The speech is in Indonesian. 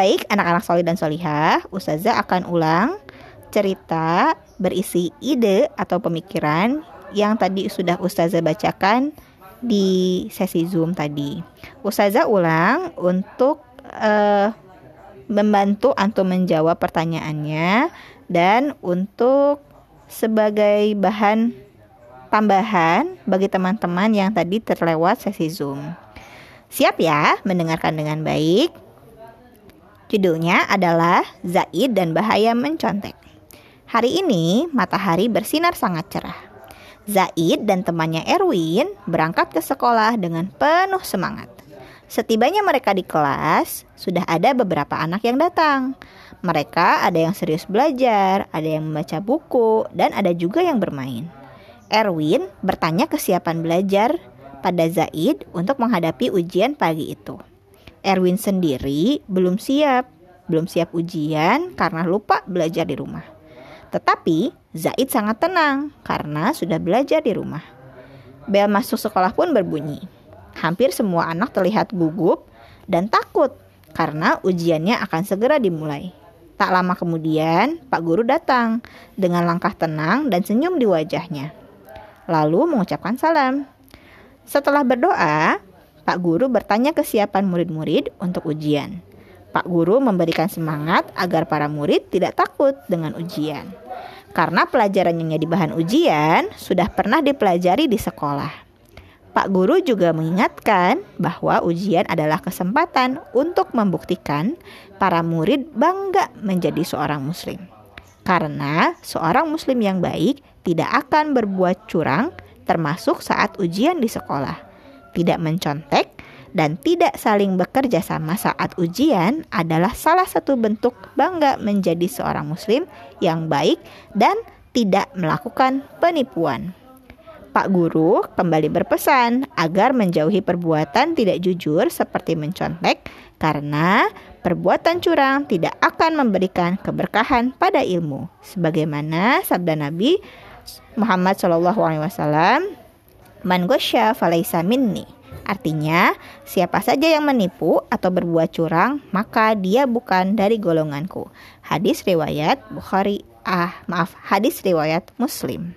Baik, anak-anak solih dan solihah, Ustazah akan ulang cerita berisi ide atau pemikiran yang tadi sudah Ustazah bacakan di sesi Zoom tadi. Ustazah ulang untuk uh, membantu antum menjawab pertanyaannya dan untuk sebagai bahan tambahan bagi teman-teman yang tadi terlewat sesi Zoom. Siap ya mendengarkan dengan baik? Judulnya adalah Zaid dan Bahaya Mencontek. Hari ini matahari bersinar sangat cerah. Zaid dan temannya Erwin berangkat ke sekolah dengan penuh semangat. Setibanya mereka di kelas, sudah ada beberapa anak yang datang. Mereka ada yang serius belajar, ada yang membaca buku, dan ada juga yang bermain. Erwin bertanya kesiapan belajar pada Zaid untuk menghadapi ujian pagi itu. Erwin sendiri belum siap, belum siap ujian karena lupa belajar di rumah. Tetapi Zaid sangat tenang karena sudah belajar di rumah. Bel masuk sekolah pun berbunyi. Hampir semua anak terlihat gugup dan takut karena ujiannya akan segera dimulai. Tak lama kemudian, Pak Guru datang dengan langkah tenang dan senyum di wajahnya. Lalu mengucapkan salam. Setelah berdoa, Pak Guru bertanya kesiapan murid-murid untuk ujian. Pak Guru memberikan semangat agar para murid tidak takut dengan ujian. Karena pelajaran yang jadi bahan ujian sudah pernah dipelajari di sekolah. Pak Guru juga mengingatkan bahwa ujian adalah kesempatan untuk membuktikan para murid bangga menjadi seorang Muslim. Karena seorang Muslim yang baik tidak akan berbuat curang, termasuk saat ujian di sekolah tidak mencontek, dan tidak saling bekerja sama saat ujian adalah salah satu bentuk bangga menjadi seorang muslim yang baik dan tidak melakukan penipuan. Pak Guru kembali berpesan agar menjauhi perbuatan tidak jujur seperti mencontek karena perbuatan curang tidak akan memberikan keberkahan pada ilmu. Sebagaimana sabda Nabi Muhammad SAW Man gosya falaisa minni. Artinya, siapa saja yang menipu atau berbuat curang, maka dia bukan dari golonganku. Hadis riwayat Bukhari, ah maaf, hadis riwayat Muslim.